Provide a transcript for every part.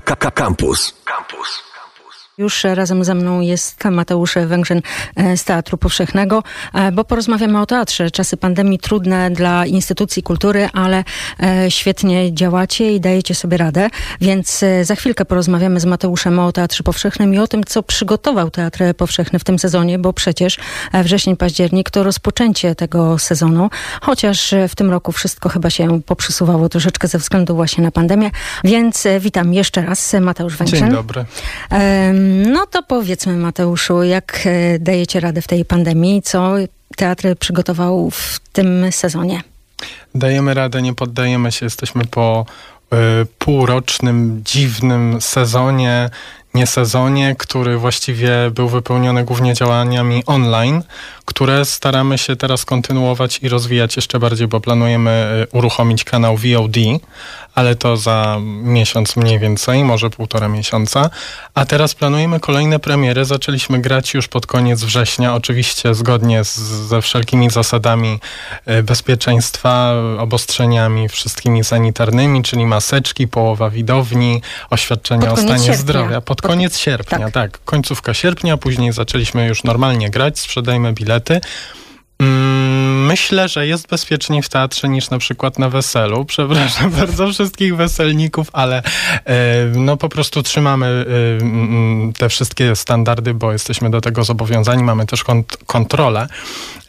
Campus. Campus. Już razem ze mną jest Mateusz Węgrzyn e, z Teatru Powszechnego, e, bo porozmawiamy o teatrze. Czasy pandemii trudne dla instytucji kultury, ale e, świetnie działacie i dajecie sobie radę. Więc za chwilkę porozmawiamy z Mateuszem o Teatrze Powszechnym i o tym, co przygotował Teatr Powszechny w tym sezonie, bo przecież wrzesień, październik to rozpoczęcie tego sezonu, chociaż w tym roku wszystko chyba się poprzysuwało troszeczkę ze względu właśnie na pandemię. Więc witam jeszcze raz, Mateusz Węgrzyn. Dzień dobry. No to powiedzmy, Mateuszu, jak e, dajecie radę w tej pandemii? Co teatr przygotował w tym sezonie? Dajemy radę, nie poddajemy się. Jesteśmy po y, półrocznym, dziwnym sezonie, nie sezonie, który właściwie był wypełniony głównie działaniami online, które staramy się teraz kontynuować i rozwijać jeszcze bardziej, bo planujemy y, uruchomić kanał VOD, ale to za miesiąc mniej więcej, może półtora miesiąca. A teraz planujemy kolejne premiery. Zaczęliśmy grać już pod koniec września, oczywiście zgodnie z, ze wszelkimi zasadami y, bezpieczeństwa, obostrzeniami wszystkimi sanitarnymi, czyli maseczki, połowa widowni, oświadczenia o stanie sierpnia. zdrowia. Pod, pod koniec sierpnia, tak. tak. Końcówka sierpnia, później zaczęliśmy już normalnie grać, sprzedajmy bilety. Mm, myślę, że jest bezpieczniej w teatrze niż na przykład na weselu. Przepraszam bardzo wszystkich weselników, ale e, no po prostu trzymamy e, mm, te wszystkie standardy, bo jesteśmy do tego zobowiązani. Mamy też kont kontrolę.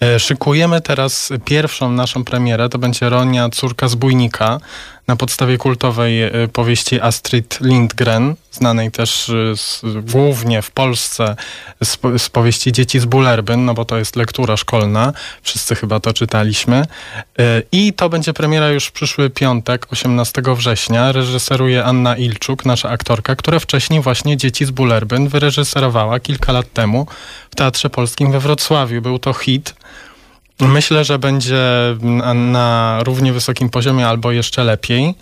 E, szykujemy teraz pierwszą naszą premierę. To będzie Ronia, córka zbójnika na podstawie kultowej e, powieści Astrid Lindgren, znanej też e, z, głównie w Polsce z, z, powieści Dzieci z Bullerbyn, no bo to jest lektura szkolna, wszyscy chyba to czytaliśmy. E, I to będzie premiera już w przyszły piątek, 18 września. Reżyseruje Anna Ilczuk, nasza aktorka, która wcześniej właśnie Dzieci z Bullerbyn wyreżyserowała kilka lat temu w Teatrze Polskim we Wrocławiu. Był to hit. Myślę, że będzie na równie wysokim poziomie albo jeszcze lepiej.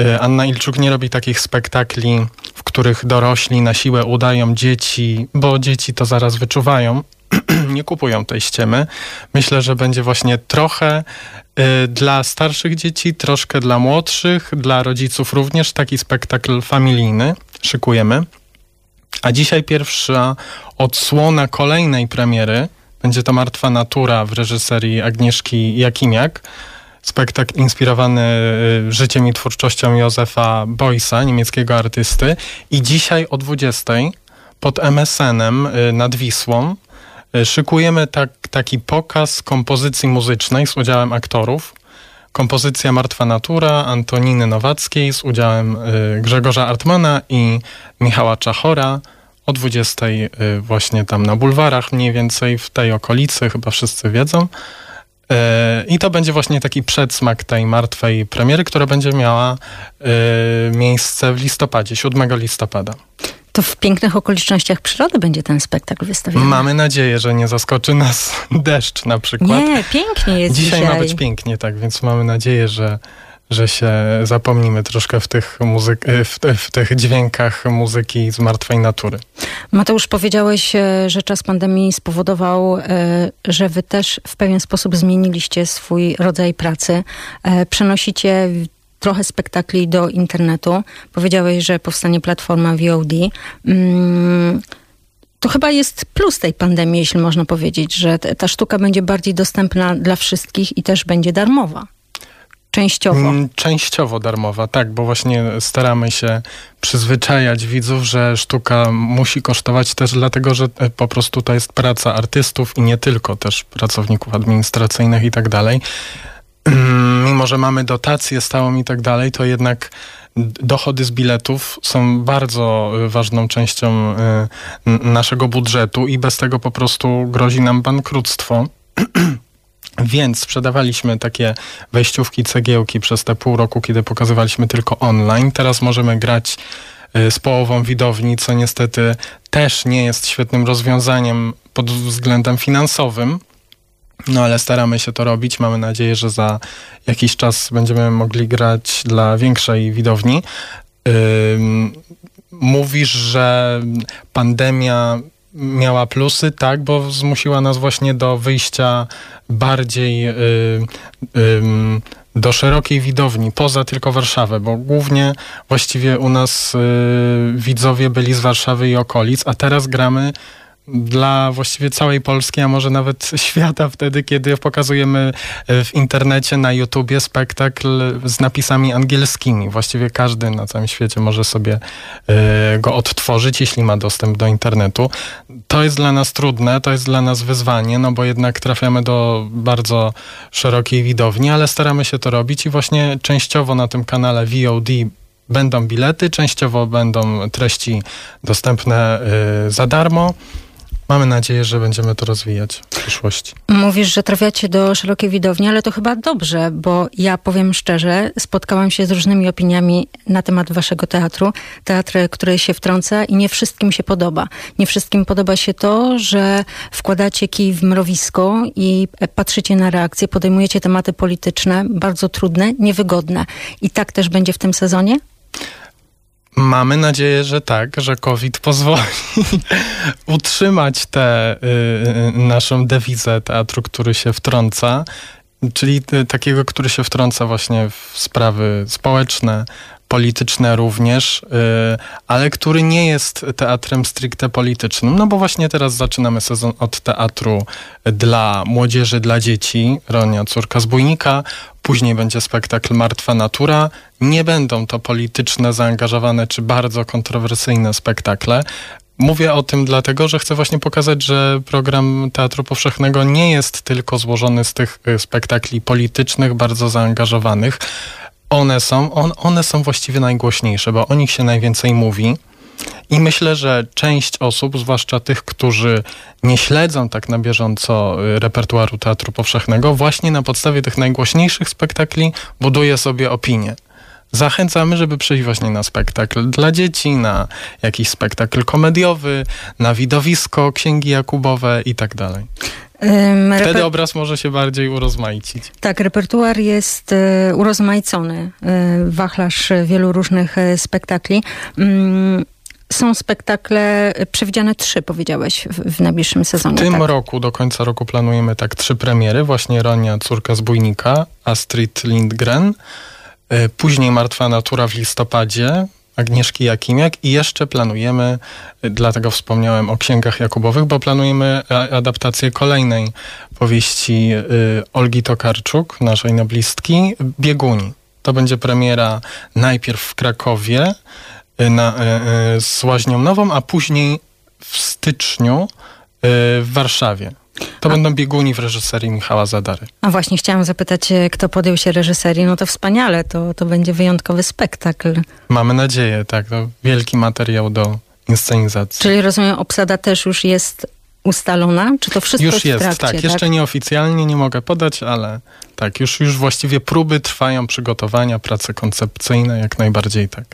Y, Anna Ilczuk nie robi takich spektakli, w których dorośli na siłę udają dzieci, bo dzieci to zaraz wyczuwają. nie kupują tej ściemy. Myślę, że będzie właśnie trochę y, dla starszych dzieci, troszkę dla młodszych, dla rodziców również taki spektakl familijny szykujemy. A dzisiaj pierwsza odsłona kolejnej premiery będzie to Martwa Natura w reżyserii Agnieszki Jakimiak. Spektakl inspirowany y, życiem i twórczością Józefa Boysa, niemieckiego artysty. I dzisiaj o 20 pod MSN-em y, nad Wisłą y, szykujemy tak, taki pokaz kompozycji muzycznej z udziałem aktorów. Kompozycja Martwa Natura Antoniny Nowackiej z udziałem Grzegorza Artmana i Michała Czachora o 20 y, właśnie tam na bulwarach, mniej więcej w tej okolicy, chyba wszyscy wiedzą. Y, I to będzie właśnie taki przedsmak tej martwej premiery, która będzie miała y, miejsce w listopadzie, 7 listopada. To w pięknych okolicznościach przyrody będzie ten spektakl wystawiony. Mamy nadzieję, że nie zaskoczy nas deszcz na przykład. Nie, pięknie jest dzisiaj. Dzisiaj ma być pięknie, tak, więc mamy nadzieję, że że się zapomnimy troszkę w tych, muzyk, e, w, w, tych dźwiękach muzyki z martwej natury. Mateusz, powiedziałeś, e, że czas pandemii spowodował, e, że wy też w pewien sposób zmieniliście swój rodzaj pracy. Przenosicie trochę spektakli do internetu. Powiedziałeś, że powstanie platforma VOD. Mm, to chyba jest plus tej pandemii, jeśli można powiedzieć, że ta sztuka będzie bardziej dostępna dla wszystkich i też będzie darmowa. Częściowo. Mm, częściowo darmowa, tak, bo właśnie staramy się przyzwyczajać widzów, że sztuka musi kosztować też dlatego, że e, po prostu to jest praca artystów i nie tylko, też pracowników administracyjnych i tak dalej. Mimo, że mamy dotację stałą i tak dalej, to jednak dochody z biletów są bardzo e, ważną częścią e, naszego budżetu i bez tego po prostu grozi nam bankructwo. Więc sprzedawaliśmy takie wejściówki, cegiełki przez te pół roku, kiedy pokazywaliśmy tylko online. Teraz możemy grać y, z połową widowni, co niestety też nie jest świetnym rozwiązaniem pod względem finansowym. No ale staramy się to robić. Mamy nadzieję, że za jakiś czas będziemy mogli grać dla większej widowni. Yy, mówisz, że pandemia miała plusy, tak, bo zmusiła nas właśnie do wyjścia bardziej y, y, do szerokiej widowni, poza tylko Warszawę, bo głównie właściwie u nas y, widzowie byli z Warszawy i okolic, a teraz gramy dla właściwie całej Polski, a może nawet świata wtedy, kiedy pokazujemy e, w internecie, na YouTubie spektakl z napisami angielskimi. Właściwie każdy na całym świecie może sobie e, go odtworzyć, jeśli ma dostęp do internetu. To jest dla nas trudne, to jest dla nas wyzwanie, no bo jednak trafiamy do bardzo szerokiej widowni, ale staramy się to robić i właśnie częściowo na tym kanale VOD będą bilety, częściowo będą treści dostępne e, za darmo. Mamy nadzieję, że będziemy to rozwijać w przyszłości. Mówisz, że trafiacie do szerokiej widowni, ale to chyba dobrze, bo ja powiem szczerze, spotkałam się z różnymi opiniami na temat waszego teatru. Teatr, który się wtrąca i nie wszystkim się podoba. Nie wszystkim podoba się to, że wkładacie kij w mrowisko i patrzycie na reakcje, podejmujecie tematy polityczne, bardzo trudne, niewygodne. I tak też będzie w tym sezonie? Mamy nadzieję, że tak, że COVID pozwoli utrzymać tę y, y, naszą dewizę teatru, który się wtrąca, czyli y, takiego, który się wtrąca właśnie w sprawy społeczne, polityczne również, y, ale który nie jest teatrem stricte politycznym. No bo właśnie teraz zaczynamy sezon od teatru dla młodzieży, dla dzieci, Ronia, córka zbójnika. Później będzie spektakl Martwa Natura. Nie będą to polityczne, zaangażowane czy bardzo kontrowersyjne spektakle. Mówię o tym dlatego, że chcę właśnie pokazać, że program Teatru Powszechnego nie jest tylko złożony z tych y, spektakli politycznych, bardzo zaangażowanych, one są, on, one są właściwie najgłośniejsze, bo o nich się najwięcej mówi. I myślę, że część osób, zwłaszcza tych, którzy nie śledzą tak na bieżąco y, repertuaru Teatru Powszechnego, właśnie na podstawie tych najgłośniejszych spektakli buduje sobie opinię. Zachęcamy, żeby przyjść właśnie na spektakl dla dzieci, na jakiś spektakl komediowy, na widowisko, księgi Jakubowe i tak dalej. Wtedy obraz może się bardziej urozmaicić. Tak, repertuar jest e, urozmaicony. E, wachlarz wielu różnych e, spektakli. Mm, są spektakle przewidziane trzy, powiedziałeś, w, najbliższym sezonie. W tym tak? roku, do końca roku planujemy tak trzy premiery. Właśnie Ronia, córka zbójnika, Astrid Lindgren. Później Martwa Natura w listopadzie, Agnieszki Jakimiak i jeszcze planujemy, dlatego wspomniałem o księgach Jakubowych, bo planujemy adaptację kolejnej powieści y, Olgi Tokarczuk, naszej noblistki, Bieguni. To będzie premiera najpierw w Krakowie y, na, y, z Łaźnią Nową, a później w styczniu w Warszawie. To będą bieguni w reżyserii Michała Zadary. A właśnie chciałam zapytać, e, kto podjął się reżyserii. No to wspaniale, to, to będzie wyjątkowy spektakl. Mamy nadzieję, tak. To wielki materiał do inscenizacji. Czyli rozumiem, obsada też już jest ustalona? Czy to wszystko już jest, trakcie, tak. tak. Jeszcze nieoficjalnie nie mogę podać, ale tak, już, już właściwie próby trwają, przygotowania, prace koncepcyjne, jak najbardziej tak.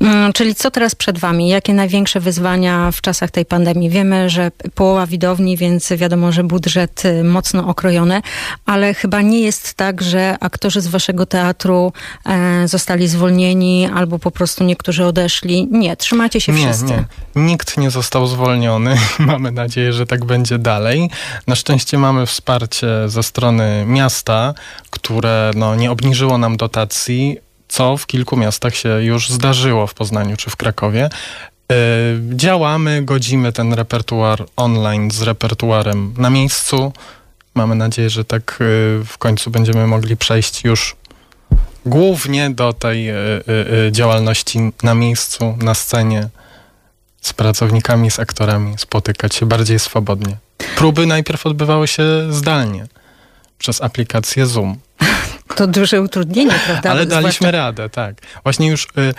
Mm, czyli co teraz przed Wami? Jakie największe wyzwania w czasach tej pandemii? Wiemy, że połowa widowni, więc wiadomo, że budżet y, mocno okrojony, ale chyba nie jest tak, że aktorzy z Waszego teatru e, zostali zwolnieni albo po prostu niektórzy odeszli. Nie, trzymacie się nie, wszyscy. Nie. Nikt nie został zwolniony. mamy nadzieję, że tak będzie dalej. Na szczęście mamy wsparcie ze strony miasta, które no, nie obniżyło nam dotacji co w kilku miastach się już zdarzyło w Poznaniu czy w Krakowie. Yy, działamy, godzimy ten repertuar online z repertuarem na miejscu. Mamy nadzieję, że tak yy, w końcu będziemy mogli przejść już głównie do tej yy, działalności na miejscu, na scenie, z pracownikami, z aktorami, spotykać się bardziej swobodnie. Próby najpierw odbywały się zdalnie przez aplikację Zoom. To duże utrudnienie, prawda? Ale daliśmy Zwłaszcza... radę, tak. Właśnie już y,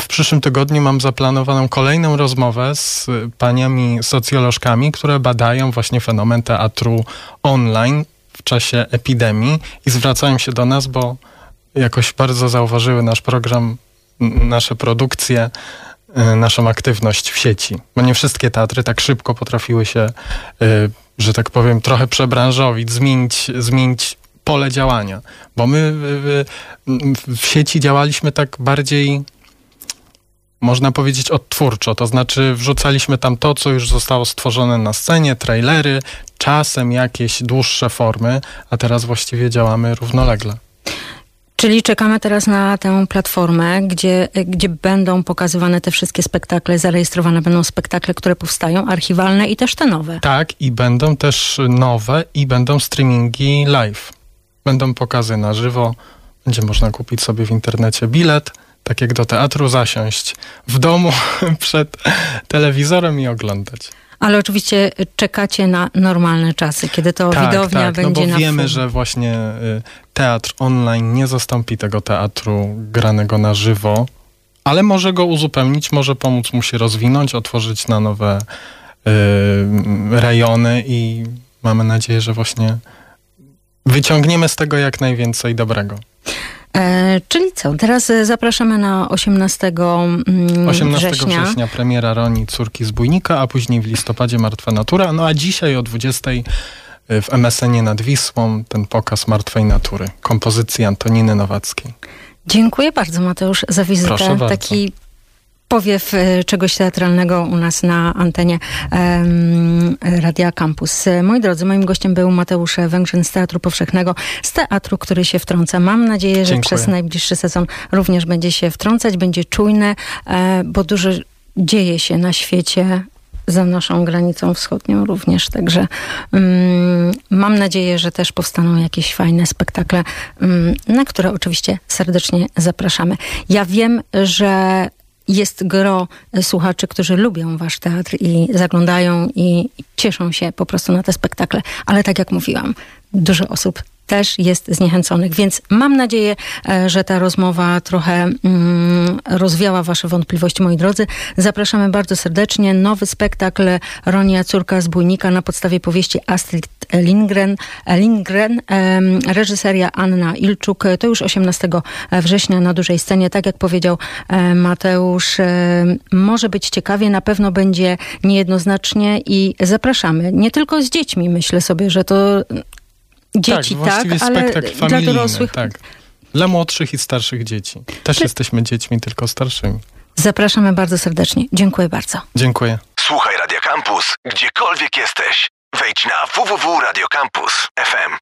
w przyszłym tygodniu mam zaplanowaną kolejną rozmowę z paniami socjolożkami, które badają właśnie fenomen teatru online w czasie epidemii i zwracają się do nas, bo jakoś bardzo zauważyły nasz program, nasze produkcje, y, naszą aktywność w sieci. Bo nie wszystkie teatry tak szybko potrafiły się, y, że tak powiem, trochę przebranżowić, zmienić, zmienić pole działania, bo my w, w, sieci działaliśmy tak bardziej można powiedzieć odtwórczo, to znaczy wrzucaliśmy tam to, co już zostało stworzone na scenie, trailery, czasem jakieś dłuższe formy, a teraz właściwie działamy równolegle. Czyli czekamy teraz na tę platformę, gdzie, gdzie będą pokazywane te wszystkie spektakle, zarejestrowane będą spektakle, które powstają, archiwalne i też te nowe. Tak, i będą też nowe i będą streamingi live. Będą pokazy na żywo, będzie można kupić sobie w internecie bilet, tak jak do teatru zasiąść w domu przed telewizorem i oglądać. Ale oczywiście czekacie na normalne czasy, kiedy to tak, widownia tak, będzie no bo na wiemy, full. że właśnie y, teatr online nie zastąpi tego teatru granego na żywo, ale może go uzupełnić, może pomóc mu się rozwinąć, otworzyć na nowe y, rejony i mamy nadzieję, że właśnie wyciągniemy z tego jak najwięcej dobrego. E, czyli co? Teraz e, zapraszamy na 18, 18 września. września premiera Roni Córki Zbójnika, a później w listopadzie Martwa Natura. No a dzisiaj o 20 e, w MSN-ie nad Wisłą ten pokaz Martwej Natury, kompozycji Antoniny Nowackiej. Dziękuję bardzo Mateusz za wizytę. Taki powiew e, czegoś teatralnego u nas na antenie um, Radia Campus. Moi drodzy, moim gościem był Mateusz Węgrzyn z Teatru Powszechnego, z teatru, który się wtrąca. Mam nadzieję, że Dziękuję. przez najbliższy sezon również będzie się wtrącać, będzie czujny, e, bo dużo dzieje się na świecie za naszą granicą wschodnią również. Także um, mam nadzieję, że też powstaną jakieś fajne spektakle, um, na które oczywiście serdecznie zapraszamy. Ja wiem, że jest gro słuchaczy, którzy lubią wasz teatr i zaglądają i cieszą się po prostu na te spektakle. Ale tak jak mówiłam, dużo osób też jest zniechęconych, więc mam nadzieję, e, że ta rozmowa trochę mm, rozwiała wasze wątpliwości, moi drodzy. Zapraszamy bardzo serdecznie. Nowy spektakl Ronia, córka zbójnika na podstawie powieści Astrid Lindgren, Lindgren reżyseria Anna Ilczuk. To już 18 września na dużej scenie. Tak jak powiedział e, Mateusz, e, może być ciekawie, na pewno będzie niejednoznacznie i zapraszamy. Nie tylko z dziećmi, myślę sobie, że to dzieci, tak, tak ale dla dorosłych. Tak. Dla młodszych i starszych dzieci. Też Ty... jesteśmy dziećmi, tylko starszymi. Zapraszamy bardzo serdecznie. Dziękuję bardzo. Dziękuję. Słuchaj Radio Campus, gdziekolwiek jesteś. Wejdź na www.radiocampus.fm.